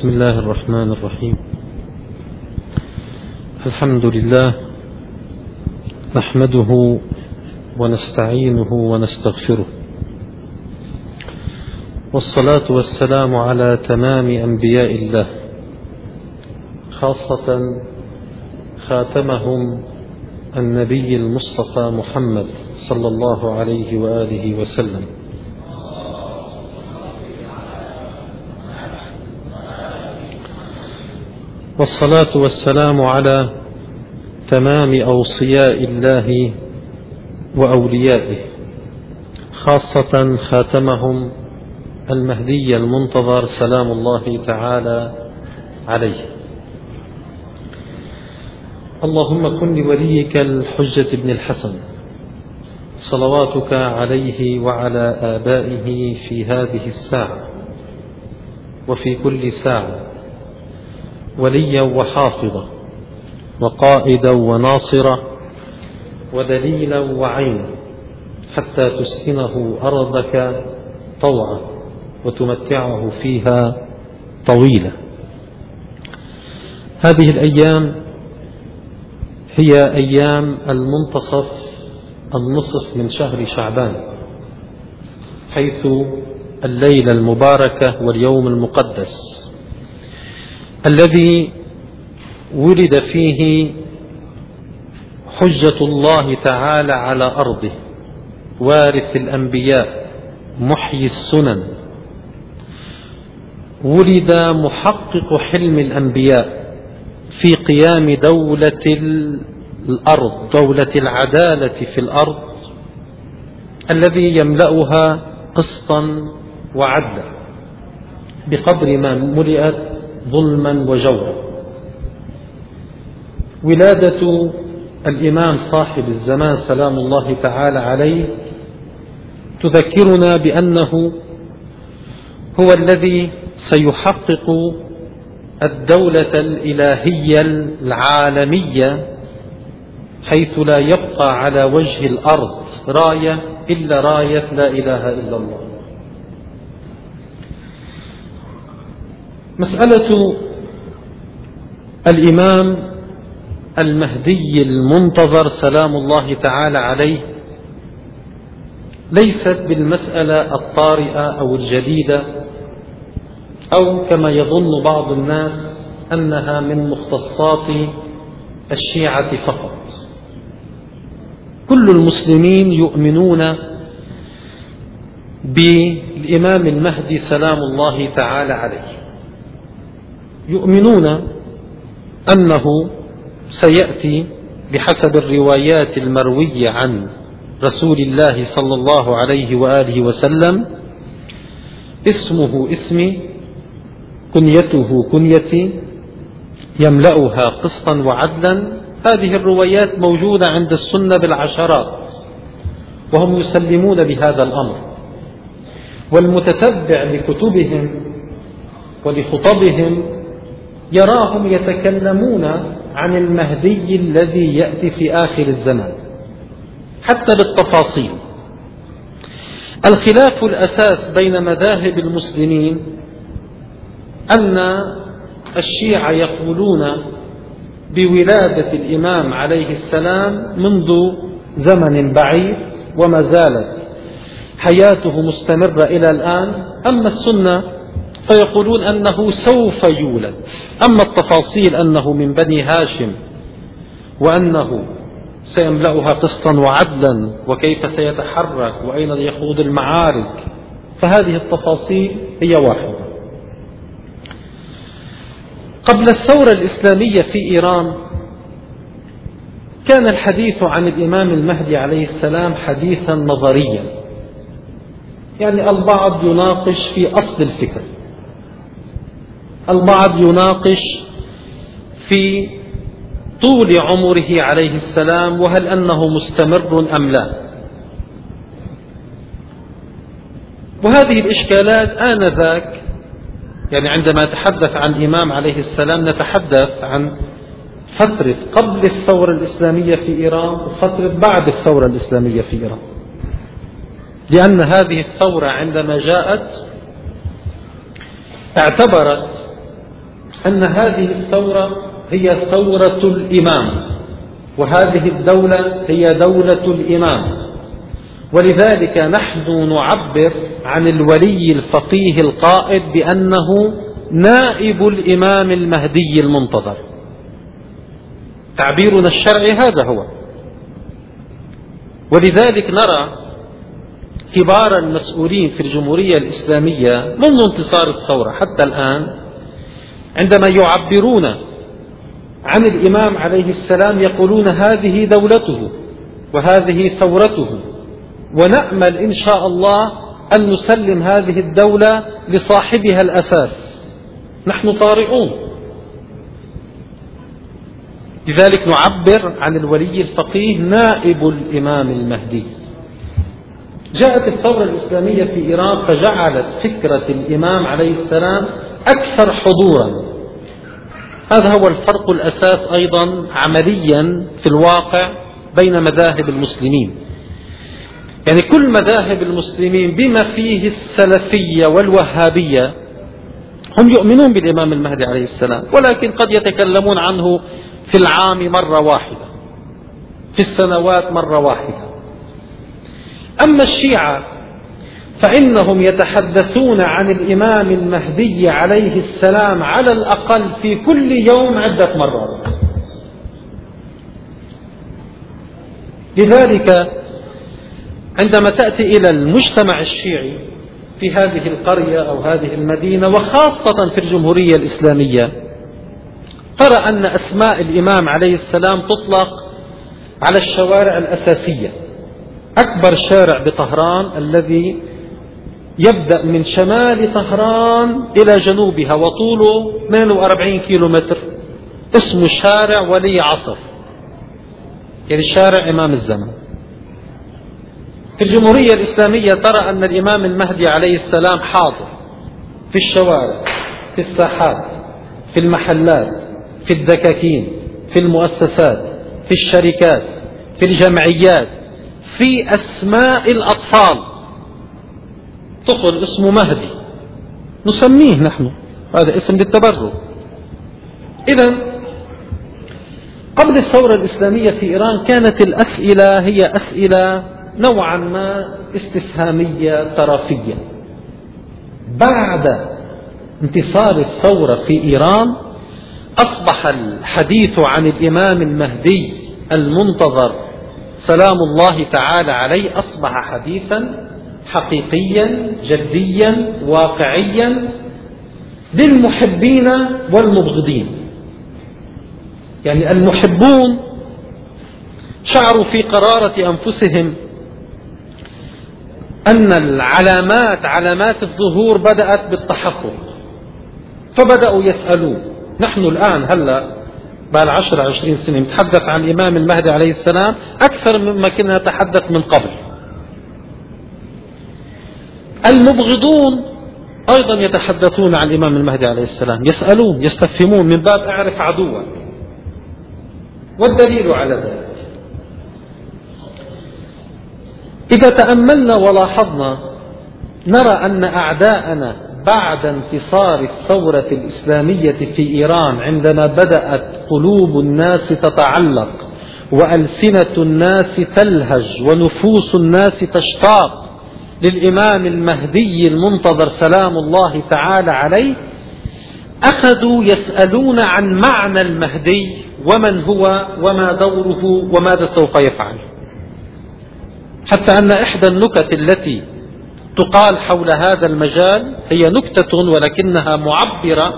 بسم الله الرحمن الرحيم. الحمد لله نحمده ونستعينه ونستغفره. والصلاة والسلام على تمام أنبياء الله خاصة خاتمهم النبي المصطفى محمد صلى الله عليه وآله وسلم. والصلاة والسلام على تمام أوصياء الله وأوليائه خاصة خاتمهم المهدي المنتظر سلام الله تعالى عليه. اللهم كن لوليك الحجة ابن الحسن صلواتك عليه وعلى آبائه في هذه الساعة وفي كل ساعة. وليا وحافظا وقائدا وناصرا ودليلا وعينا حتى تسكنه أرضك طوعا وتمتعه فيها طويلا. هذه الأيام هي أيام المنتصف النصف من شهر شعبان حيث الليلة المباركة واليوم المقدس. الذي ولد فيه حجة الله تعالى على أرضه. وارث الأنبياء محيي السنن. ولد محقق حلم الأنبياء في قيام دولة الأرض دولة العدالة في الأرض الذي يملأها قسطا وعدلا. بقدر ما ملئت ظلما وجورا. ولادة الإمام صاحب الزمان سلام الله تعالى عليه تذكرنا بأنه هو الذي سيحقق الدولة الإلهية العالمية حيث لا يبقى على وجه الأرض راية إلا راية لا إله إلا الله. مسألة الإمام المهدي المنتظر سلام الله تعالى عليه ليست بالمسألة الطارئة أو الجديدة أو كما يظن بعض الناس أنها من مختصات الشيعة فقط. كل المسلمين يؤمنون بالإمام المهدي سلام الله تعالى عليه. يؤمنون أنه سيأتي بحسب الروايات المروية عن رسول الله صلى الله عليه وآله وسلم. اسمه اسمي كنيته كنيتي يملأها قسطا وعدلا. هذه الروايات موجودة عند السنة بالعشرات وهم يسلمون بهذا الأمر. والمتتبع لكتبهم ولخطبهم يراهم يتكلمون عن المهدي الذي يأتي في آخر الزمان. حتى بالتفاصيل. الخلاف الأساس بين مذاهب المسلمين أن الشيعة يقولون بولادة الإمام عليه السلام منذ زمن بعيد وما زالت حياته مستمرة إلى الآن. أما السنة فيقولون أنه سوف يولد. أما التفاصيل أنه من بني هاشم وأنه سيملأها قسطا وعدلا وكيف سيتحرك وأين يخوض المعارك فهذه التفاصيل هي واحدة. قبل الثورة الإسلامية في إيران كان الحديث عن الإمام المهدي عليه السلام حديثا نظريا يعني البعض يناقش في أصل الفكر. البعض يناقش في طول عمره عليه السلام وهل أنه مستمر أم لا. وهذه الإشكالات آنذاك يعني عندما نتحدث عن الإمام عليه السلام نتحدث عن فترة قبل الثورة الإسلامية في إيران وفترة بعد الثورة الإسلامية في إيران. لأن هذه الثورة عندما جاءت اعتبرت أن هذه الثورة هي ثورة الإمام وهذه الدولة هي دولة الإمام. ولذلك نحن نعبر عن الولي الفقيه القائد بأنه نائب الإمام المهدي المنتظر. تعبيرنا الشرعي هذا هو. ولذلك نرى كبار المسؤولين في الجمهورية الإسلامية منذ انتصار الثورة حتى الآن عندما يعبرون عن الإمام عليه السلام يقولون هذه دولته وهذه ثورته ونأمل إن شاء الله أن نسلم هذه الدولة لصاحبها الأساس. نحن طارئون. لذلك نعبر عن الولي الفقيه نائب الإمام المهدي. جاءت الثورة الإسلامية في إيران فجعلت فكرة الإمام عليه السلام أكثر حضورا. هذا هو الفرق الأساس أيضا عمليا في الواقع بين مذاهب المسلمين. يعني كل مذاهب المسلمين بما فيه السلفية والوهابية هم يؤمنون بالإمام المهدي عليه السلام ولكن قد يتكلمون عنه في العام مرة واحدة في السنوات مرة واحدة. أما الشيعة فإنهم يتحدثون عن الإمام المهدي عليه السلام على الأقل في كل يوم عدة مرات. لذلك عندما تأتي إلى المجتمع الشيعي في هذه القرية أو هذه المدينة وخاصة في الجمهورية الإسلامية ترى أن أسماء الإمام عليه السلام تطلق على الشوارع الأساسية. أكبر شارع بطهران الذي يبدأ من شمال طهران إلى جنوبها وطوله 42 كيلو متر اسمه شارع ولي عصر. يعني شارع إمام الزمن. في الجمهورية الإسلامية ترى أن الإمام المهدي عليه السلام حاضر في الشوارع في الساحات في المحلات في الدكاكين في المؤسسات في الشركات في الجمعيات في أسماء الأطفال. طفل اسمه مهدي. نسميه نحن. هذا اسم للتبرك إذا قبل الثورة الإسلامية في إيران كانت الأسئلة هي أسئلة نوعا ما استفهامية طرفية. بعد انتصار الثورة في إيران أصبح الحديث عن الإمام المهدي المنتظر سلام الله تعالى عليه أصبح حديثا حقيقيا جديا واقعيا للمحبين والمبغضين. يعني المحبون شعروا في قرارة أنفسهم أن العلامات علامات الظهور بدأت بالتحقق. فبدأوا يسألون. نحن الآن هلأ بعد عشر عشرين سنة نتحدث عن الإمام المهدي عليه السلام أكثر مما كنا نتحدث من قبل. المبغضون أيضا يتحدثون عن الإمام المهدي عليه السلام يسألون يستفهمون من باب أعرف عدوك. والدليل على ذلك؟ إذا تأملنا ولاحظنا نرى أن أعداءنا بعد انتصار الثورة الإسلامية في إيران عندما بدأت قلوب الناس تتعلق وألسنة الناس تلهج ونفوس الناس تشتاق للإمام المهدي المنتظر سلام الله تعالى عليه أخذوا يسألون عن معنى المهدي ومن هو وما دوره وماذا سوف يفعل. حتى أن إحدى النكت التي تقال حول هذا المجال هي نكتة ولكنها معبرة.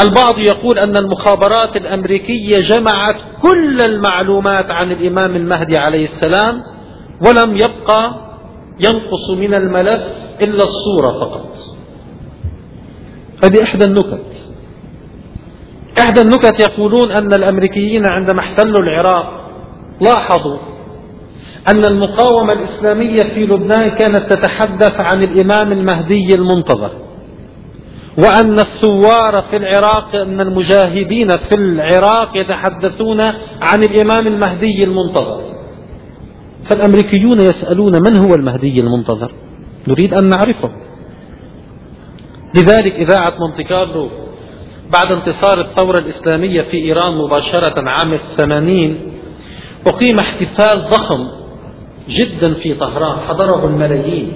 البعض يقول أن المخابرات الأمريكية جمعت كل المعلومات عن الإمام المهدي عليه السلام ولم يبقى ينقص من الملف إلا الصورة فقط. هذه إحدى النكت. إحدى النكت يقولون أن الأمريكيين عندما احتلوا العراق لاحظوا أن المقاومة الإسلامية في لبنان كانت تتحدث عن الإمام المهدي المنتظر وأن الثوار في العراق أن المجاهدين في العراق يتحدثون عن الإمام المهدي المنتظر. فالأمريكيون يسألون من هو المهدي المنتظر؟ نريد أن نعرفه. لذلك إذاعة مونتي كارلو بعد انتصار الثورة الإسلامية في إيران مباشرة عام الثمانين أقيم احتفال ضخم جدا في طهران حضره الملايين.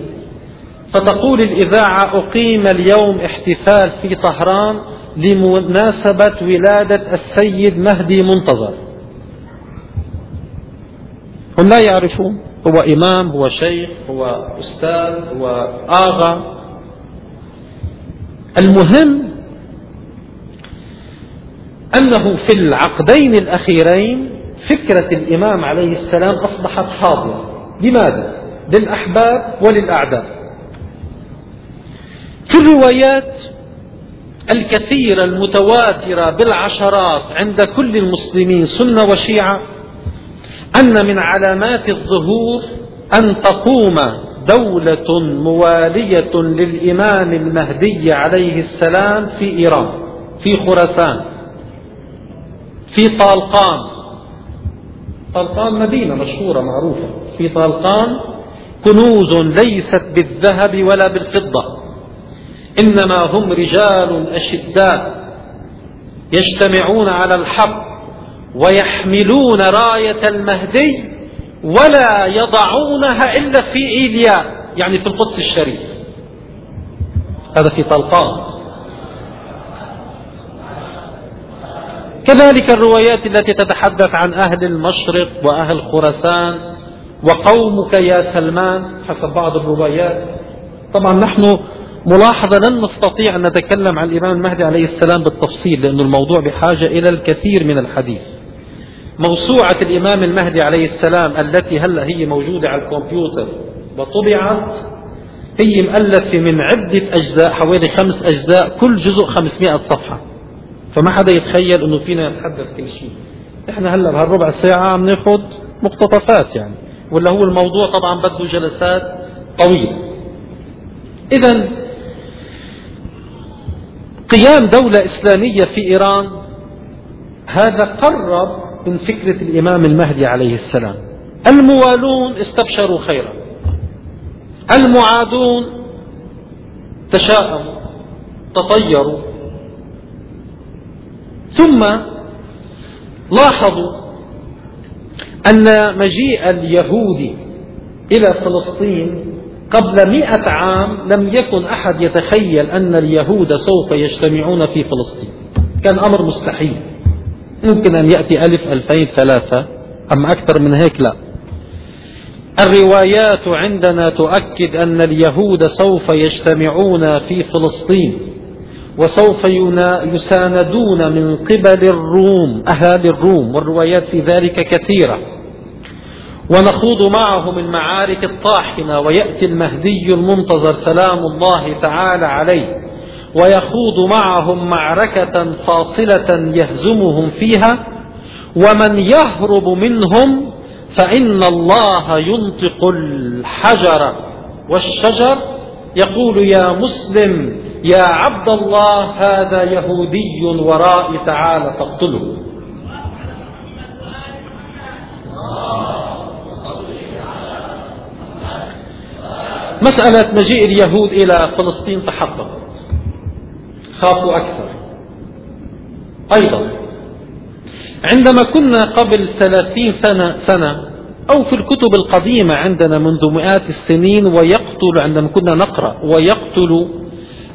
فتقول الإذاعة أقيم اليوم احتفال في طهران لمناسبة ولادة السيد مهدي منتظر. هم لا يعرفون. هو إمام هو شيخ هو أستاذ هو آغا. المهم أنه في العقدين الأخيرين فكرة الإمام عليه السلام أصبحت حاضرة. لماذا؟ للأحباب وللأعداء. في الروايات الكثيرة المتواترة بالعشرات عند كل المسلمين سنة وشيعة أن من علامات الظهور أن تقوم دولة موالية للإمام المهدي عليه السلام في إيران في خراسان في طالقان. طالقان مدينة مشهورة معروفة. في طالقان كنوز ليست بالذهب ولا بالفضة إنما هم رجال أشداء يجتمعون على الحق ويحملون راية المهدي ولا يضعونها إلا في إيليا يعني في القدس الشريف. هذا في طلقان. كذلك الروايات التي تتحدث عن أهل المشرق وأهل خراسان وقومك يا سلمان حسب بعض الروايات. طبعا نحن ملاحظة لن نستطيع أن نتكلم عن الإمام المهدي عليه السلام بالتفصيل لأن الموضوع بحاجة إلى الكثير من الحديث. موسوعة الإمام المهدي عليه السلام التي هلا هي موجودة على الكمبيوتر وطبعت. هي مؤلفة من عدة أجزاء حوالي خمس أجزاء كل جزء 500 صفحة. فما حدا يتخيل أنه فينا نتحدث كل شيء. إحنا هلا بهالربع ساعة عم ناخذ مقتطفات يعني. ولا هو الموضوع طبعا بده جلسات طويلة. إذا قيام دولة إسلامية في إيران هذا قرب من فكرة الإمام المهدي عليه السلام. الموالون استبشروا خيرا. المعادون تشاءموا تطيروا. ثم لاحظوا أن مجيء اليهود إلى فلسطين قبل مئة عام لم يكن أحد يتخيل أن اليهود سوف يجتمعون في فلسطين. كان أمر مستحيل. ممكن أن يأتي ألف ألفين ثلاثة أما أكثر من هيك؟ لا. الروايات عندنا تؤكد أن اليهود سوف يجتمعون في فلسطين وسوف يساندون من قبل الروم أهالي الروم والروايات في ذلك كثيرة. ونخوض معهم المعارك الطاحنة ويأتي المهدي المنتظر سلام الله تعالى عليه. ويخوض معهم معركة فاصلة يهزمهم فيها ومن يهرب منهم فإن الله ينطق الحجر والشجر. يقول يا مسلم يا عبد الله هذا يهودي ورائي تعالى فاقتله. مسألة مجيء اليهود إلى فلسطين تحققت خافوا أكثر. أيضا عندما كنا قبل ثلاثين سنة, سنة أو في الكتب القديمة عندنا منذ مئات السنين ويقتل عندما كنا نقرأ ويقتل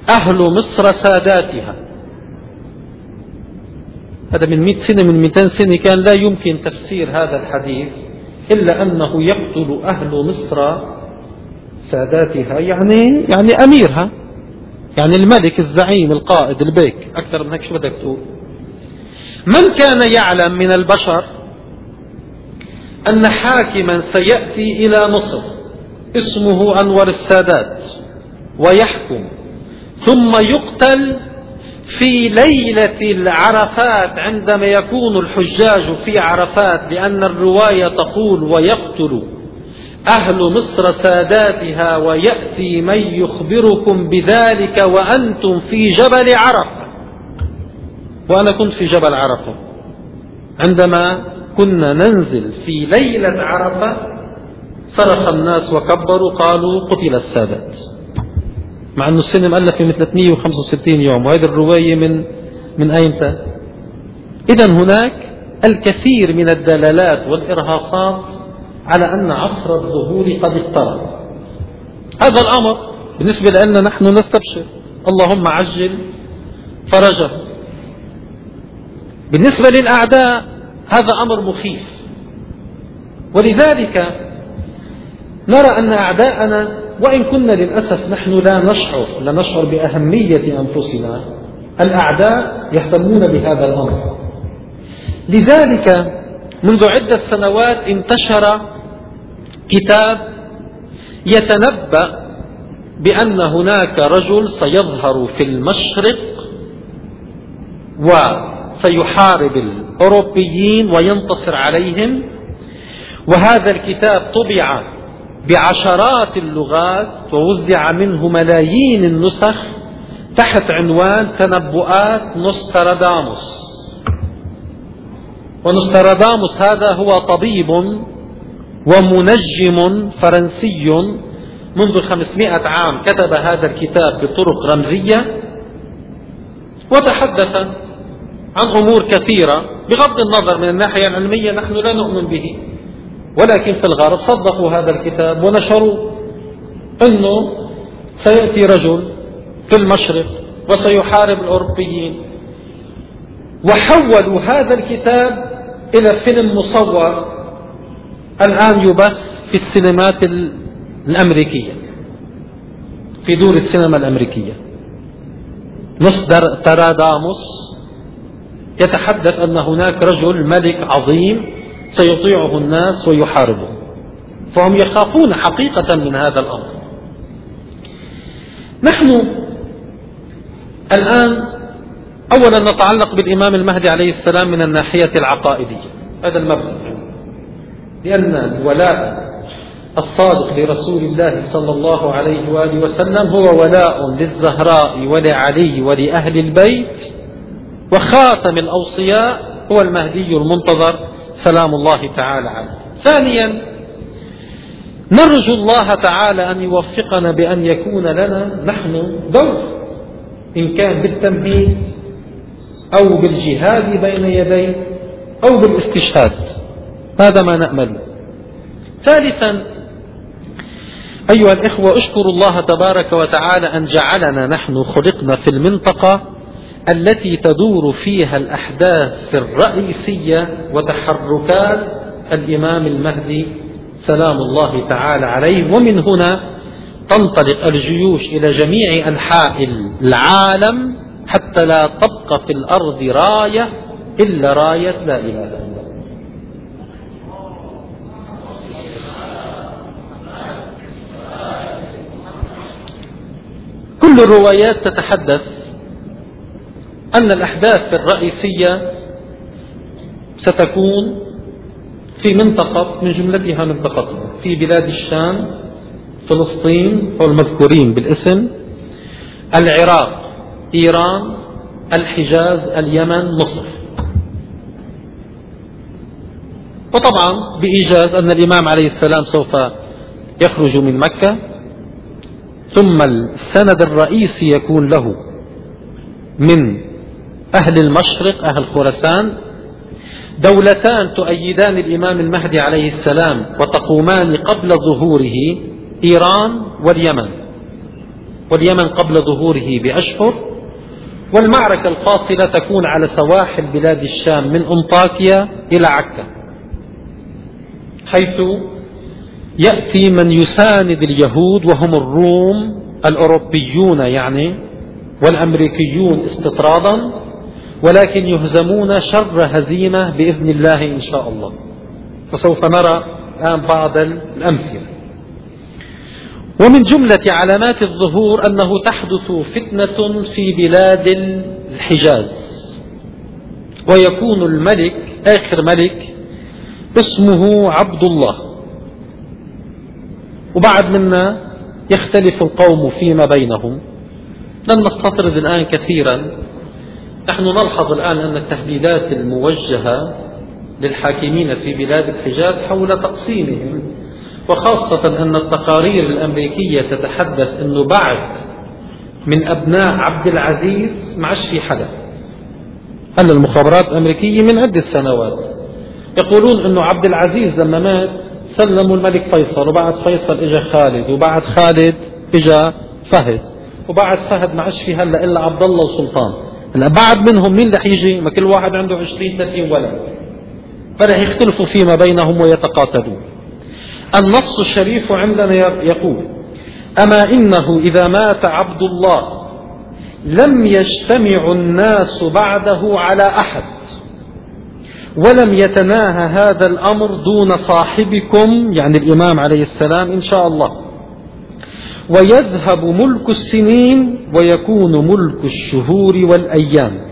أهل مصر ساداتها. هذا من مئة سنة من مئتين سنة كان لا يمكن تفسير هذا الحديث إلا أنه يقتل أهل مصر ساداتها يعني يعني أميرها. يعني الملك الزعيم القائد البيك أكثر من هيك شو بدك تقول؟ من كان يعلم من البشر أن حاكما سيأتي إلى مصر؟ اسمه أنور السادات ويحكم. ثم يقتل في ليلة العرفات عندما يكون الحجاج في عرفات لأن الرواية تقول ويقتل. أهل مصر ساداتها ويأتي من يخبركم بذلك وأنتم في جبل عرفة. وأنا كنت في جبل عرفة. عندما كنا ننزل في ليلة عرفة صرخ الناس وكبروا قالوا قتل السادات. مع أنه السنة مؤلفة من 365 يوم وهذه الرواية من من أيمتى إذا هناك الكثير من الدلالات والإرهاصات على أن عصر الظهور قد اقترب هذا الأمر بالنسبة لنا نحن نستبشر. اللهم عجل فرجه. بالنسبة للأعداء هذا أمر مخيف. ولذلك نرى أن أعداءنا وإن كنا للأسف نحن لا نشعر لا نشعر بأهمية أنفسنا. الأعداء يهتمون بهذا الأمر. لذلك منذ عدة سنوات انتشر كتاب يتنبأ بأن هناك رجل سيظهر في المشرق وسيحارب الأوروبيين وينتصر عليهم وهذا الكتاب طبع بعشرات اللغات ووزع منه ملايين النسخ تحت عنوان تنبؤات نوستراداموس. ونوستراداموس هذا هو طبيب ومنجم فرنسي منذ خمسمائة عام كتب هذا الكتاب بطرق رمزية وتحدث عن أمور كثيرة بغض النظر من الناحية العلمية نحن لا نؤمن به. ولكن في الغرب صدقوا هذا الكتاب ونشروا أنه سيأتي رجل في المشرق وسيحارب الأوروبيين. وحولوا هذا الكتاب إلى فيلم مصور الآن يبث في السينمات الأمريكية في دور السينما الأمريكية. نصدر تراداموس يتحدث أن هناك رجل ملك عظيم سيطيعه الناس ويحاربه. فهم يخافون حقيقة من هذا الأمر. نحن الآن أولا نتعلق بالإمام المهدي عليه السلام من الناحية العقائدية. هذا المبدأ لأن الولاء الصادق لرسول الله صلى الله عليه وآله وسلم هو ولاء للزهراء ولعلي ولأهل البيت وخاتم الأوصياء هو المهدي المنتظر سلام الله تعالى عليه. ثانيا نرجو الله تعالى أن يوفقنا بأن يكون لنا نحن دور إن كان بالتمهيد أو بالجهاد بين يديه أو بالاستشهاد. هذا ما نأمل. ثالثا أيها الإخوة أشكر الله تبارك وتعالى أن جعلنا نحن خلقنا في المنطقة التي تدور فيها الأحداث الرئيسية وتحركات الإمام المهدي سلام الله تعالى عليه. ومن هنا تنطلق الجيوش إلى جميع أنحاء العالم حتى لا تبقى في الأرض راية إلا راية لا إله إلا الله كل الروايات تتحدث أن الأحداث الرئيسية ستكون في منطقة من جملتها منطقة في بلاد الشام فلسطين والمذكورين بالاسم العراق إيران الحجاز اليمن مصر. وطبعا بإيجاز أن الإمام عليه السلام سوف يخرج من مكة. ثم السند الرئيسي يكون له من أهل المشرق أهل خراسان دولتان تؤيدان الإمام المهدي عليه السلام وتقومان قبل ظهوره إيران واليمن واليمن قبل ظهوره بأشهر والمعركة الفاصلة تكون على سواحل بلاد الشام من أنطاكيا إلى عكا حيث يأتي من يساند اليهود وهم الروم الأوروبيون يعني والأمريكيون استطرادا ولكن يهزمون شر هزيمة بإذن الله إن شاء الله. فسوف نرى الآن بعض الأمثلة. ومن جملة علامات الظهور أنه تحدث فتنة في بلاد الحجاز. ويكون الملك آخر ملك اسمه عبد الله. وبعد منا يختلف القوم فيما بينهم. لن نستطرد الآن كثيرا. نحن نلحظ الآن أن التهديدات الموجهة للحاكمين في بلاد الحجاز حول تقسيمهم وخاصة أن التقارير الأمريكية تتحدث أنه بعد من أبناء عبد العزيز ما عادش في حدا أن المخابرات الأمريكية من عدة سنوات. يقولون أنه عبد العزيز لما مات سلموا الملك فيصل وبعد فيصل اجى خالد وبعد خالد اجى فهد. وبعد فهد ما عادش في هلا إلا عبد الله وسلطان. هلا بعد منهم مين رح يجي؟ ما كل واحد عنده 20 30 ولد. فرح يختلفوا فيما بينهم ويتقاتلون. النص الشريف عندنا يقول أما إنه إذا مات عبد الله لم يجتمع الناس بعده على أحد. ولم يتناهى هذا الأمر دون صاحبكم يعني الإمام عليه السلام إن شاء الله. ويذهب ملك السنين ويكون ملك الشهور والأيام.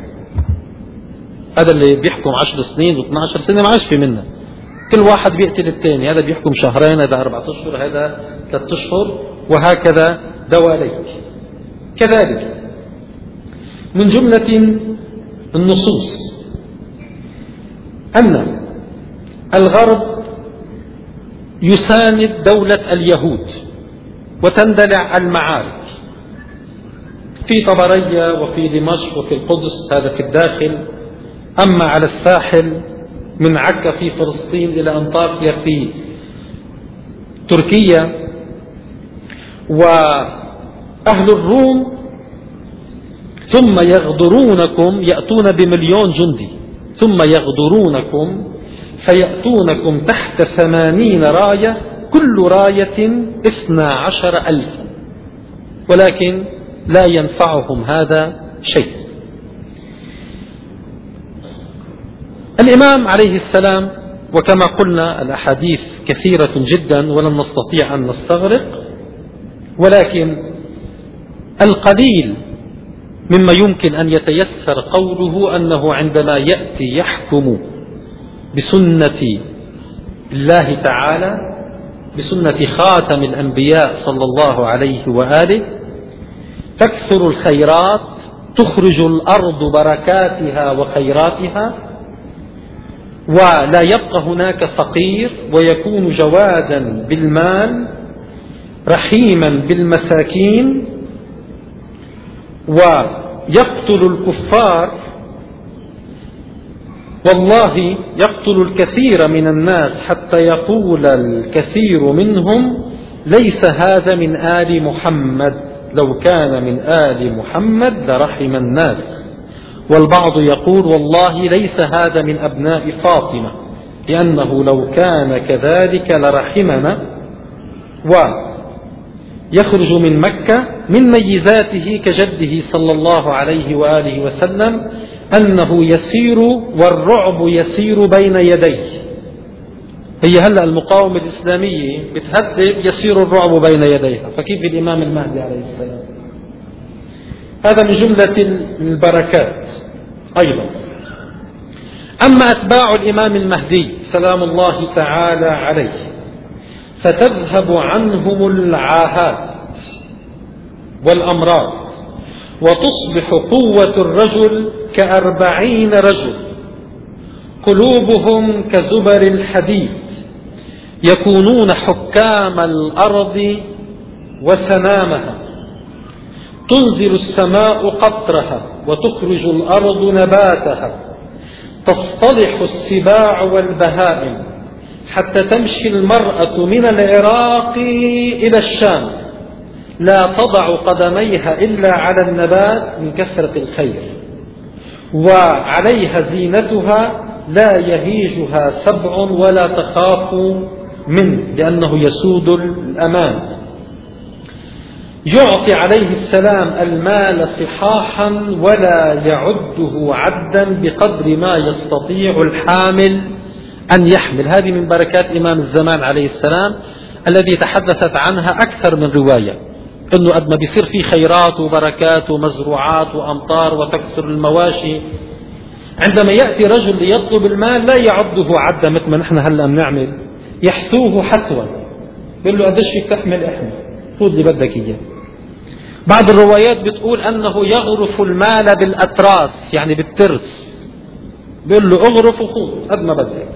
هذا اللي بيحكم عشر سنين و12 سنة ما عادش في منه. كل واحد بيقتل الثاني هذا بيحكم شهرين هذا أربعة أشهر هذا ثلاثة أشهر وهكذا دواليك كذلك من جملة النصوص. أن الغرب يساند دولة اليهود وتندلع المعارك في طبرية وفي دمشق وفي القدس هذا في الداخل. أما على الساحل من عكا في فلسطين إلى أنطاكيا في تركيا وأهل الروم ثم يغدرونكم يأتون بمليون جندي. ثم يغدرونكم فيأتونكم تحت ثمانين راية كل راية اثنا عشر ألفا ولكن لا ينفعهم هذا شيء. الإمام عليه السلام وكما قلنا الأحاديث كثيرة جدا ولن نستطيع أن نستغرق ولكن القليل مما يمكن أن يتيسر قوله أنه عندما يأتي يحكم بسنة الله تعالى بسنة خاتم الأنبياء صلى الله عليه وآله تكثر الخيرات تخرج الأرض بركاتها وخيراتها ولا يبقى هناك فقير ويكون جوادا بالمال رحيما بالمساكين ويقتل الكفار والله يقتل الكثير من الناس حتى يقول الكثير منهم ليس هذا من آل محمد. لو كان من آل محمد لرحم الناس. والبعض يقول والله ليس هذا من أبناء فاطمة لأنه لو كان كذلك لرحمنا. ويخرج من مكة من ميزاته كجده صلى الله عليه وآله وسلم أنه يسير والرعب يسير بين يديه. هي هلا المقاومة الإسلامية بتهدد يسير الرعب بين يديها. فكيف الإمام المهدي عليه السلام؟ هذا من جملة البركات أيضا. أما أتباع الإمام المهدي سلام الله تعالى عليه فتذهب عنهم العاهات والأمراض وتصبح قوة الرجل كأربعين رجل قلوبهم كزبر الحديد يكونون حكام الأرض وسنامها تنزل السماء قطرها وتخرج الأرض نباتها تصطلح السباع والبهائم. حتى تمشي المرأة من العراق إلى الشام. لا تضع قدميها إلا على النبات من كثرة الخير. وعليها زينتها لا يهيجها سبع ولا تخاف منه لأنه يسود الأمان. يعطي عليه السلام المال صحاحا ولا يعده عدا بقدر ما يستطيع الحامل. أن يحمل. هذه من بركات إمام الزمان عليه السلام الذي تحدثت عنها أكثر من رواية أنه قد ما بيصير في خيرات وبركات ومزروعات وأمطار وتكثر المواشي. عندما يأتي رجل ليطلب المال لا يعده عدا مثل ما نحن هلأ بنعمل يحثوه حسوا بيقول له قديش فيك تحمل احمل خذ اللي بدك إياه. بعض الروايات بتقول أنه يغرف المال بالأتراس يعني بالترس. بيقول له اغرف وخذ قد ما بدك.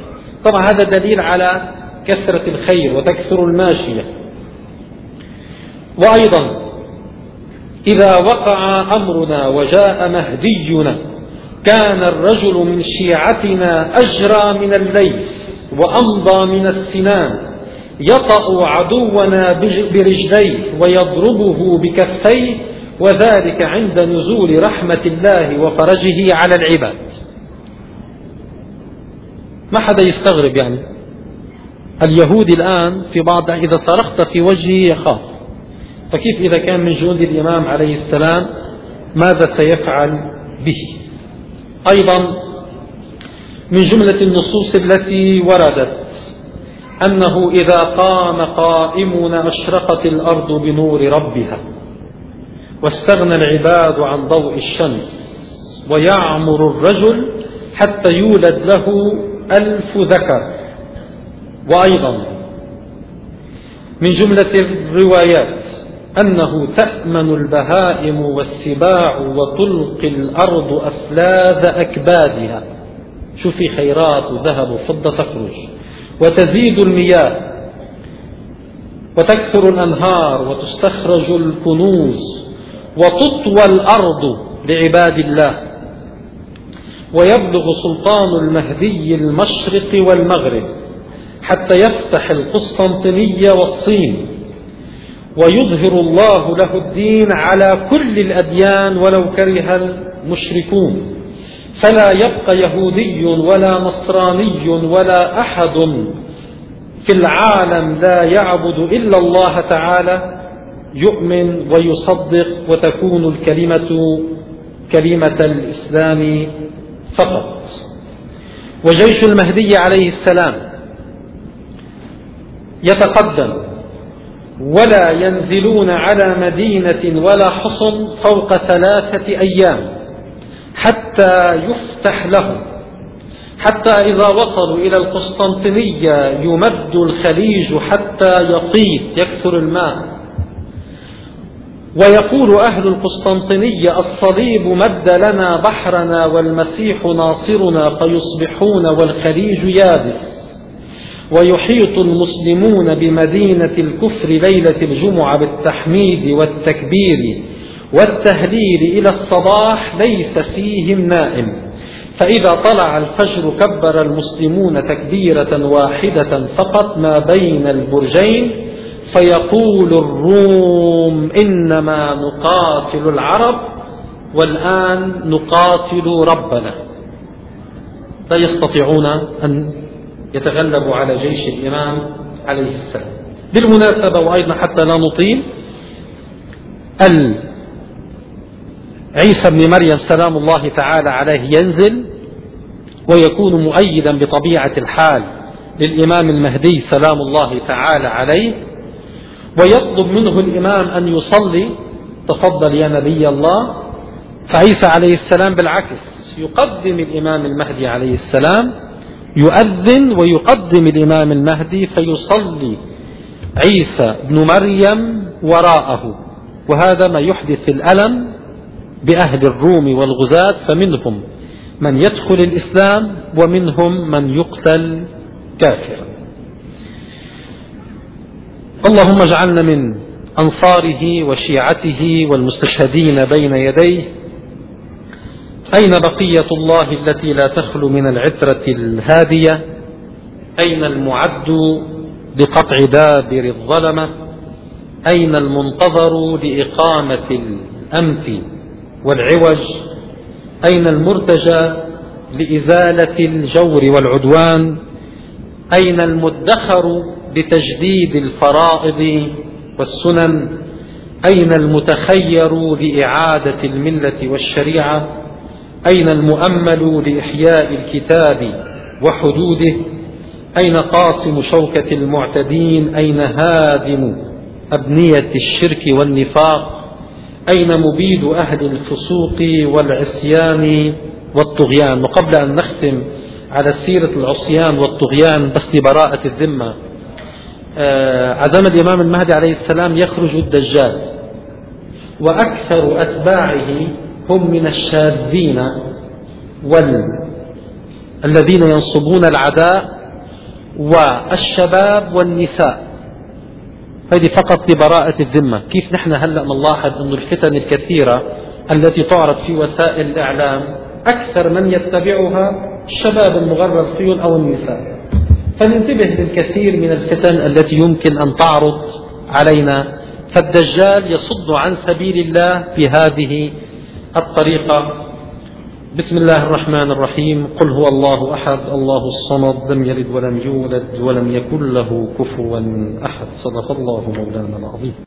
طبعا هذا دليل على كثرة الخير وتكثر الماشية. وأيضا إذا وقع أمرنا وجاء مهدينا كان الرجل من شيعتنا أجرى من الليل وأمضى من السنان يطأ عدونا برجليه ويضربه بكفيه وذلك عند نزول رحمة الله وفرجه على العباد. ما حدا يستغرب يعني. اليهودي الآن في بعض إذا صرخت في وجهه يخاف. فكيف إذا كان من جند الإمام عليه السلام ماذا سيفعل به؟ أيضا من جملة النصوص التي وردت أنه إذا قام قائمنا أشرقت الأرض بنور ربها واستغنى العباد عن ضوء الشمس ويعمر الرجل حتى يولد له ألف ذكر. وأيضا من جملة الروايات أنه تأمن البهائم والسباع وتلقي الأرض أفلاذ أكبادها. شوفي خيرات وذهب وفضة تخرج. وتزيد المياه وتكثر الأنهار وتستخرج الكنوز وتطوى الأرض لعباد الله. ويبلغ سلطان المهدي المشرق والمغرب حتى يفتح القسطنطينية والصين. ويظهر الله له الدين على كل الأديان ولو كره المشركون. فلا يبقى يهودي ولا نصراني ولا أحد في العالم لا يعبد إلا الله تعالى يؤمن ويصدق وتكون الكلمة كلمة الإسلام فقط. وجيش المهدي عليه السلام يتقدم ولا ينزلون على مدينة ولا حصن فوق ثلاثة أيام حتى يفتح لهم حتى إذا وصلوا إلى القسطنطينية يمد الخليج حتى يطيب يكثر الماء. ويقول أهل القسطنطينية الصليب مد لنا بحرنا والمسيح ناصرنا فيصبحون والخليج يابس. ويحيط المسلمون بمدينة الكفر ليلة الجمعة بالتحميد والتكبير والتهليل إلى الصباح ليس فيهم نائم. فإذا طلع الفجر كبر المسلمون تكبيرة واحدة فقط ما بين البرجين فيقول الروم إنما نقاتل العرب والآن نقاتل ربنا. لا يستطيعون أن يتغلبوا على جيش الإمام عليه السلام. بالمناسبة وأيضا حتى لا نطيل عيسى بن مريم سلام الله تعالى عليه ينزل ويكون مؤيدا بطبيعة الحال للإمام المهدي سلام الله تعالى عليه. ويطلب منه الإمام أن يصلي تفضل يا نبي الله. فعيسى عليه السلام بالعكس يقدم الإمام المهدي عليه السلام يؤذن ويقدم الإمام المهدي فيصلي عيسى بن مريم وراءه. وهذا ما يحدث الألم بأهل الروم والغزاة فمنهم من يدخل الإسلام ومنهم من يقتل كافرا. اللهم اجعلنا من أنصاره وشيعته والمستشهدين بين يديه. أين بقية الله التي لا تخلو من العترة الهادية؟ أين المعد لقطع دابر الظلمة؟ أين المنتظر لإقامة الأمت والعوج؟ أين المرتجى لإزالة الجور والعدوان؟ أين المدخر لتجديد الفرائض والسنن أين المتخير لإعادة الملة والشريعة؟ أين المؤمل لإحياء الكتاب وحدوده؟ أين قاصم شوكة المعتدين؟ أين هادم أبنية الشرك والنفاق؟ أين مبيد أهل الفسوق والعصيان والطغيان؟ وقبل أن نختم على سيرة العصيان والطغيان بس لبراءة الذمة عزم الإمام المهدي عليه السلام يخرج الدجال وأكثر أتباعه هم من الشاذين والذين ينصبون العداء والشباب والنساء. هذه فقط لبراءة الذمة. كيف نحن هلأ نلاحظ أن الفتن الكثيرة التي تعرض في وسائل الإعلام أكثر من يتبعها الشباب المغرر خيول أو النساء؟ فننتبه للكثير من الفتن التي يمكن أن تعرض علينا. فالدجال يصد عن سبيل الله بهذه الطريقة. بسم الله الرحمن الرحيم. قل هو الله أحد. الله الصمد. لم يلد ولم يولد ولم يكن له كفوا أحد. صدق الله مولانا العظيم.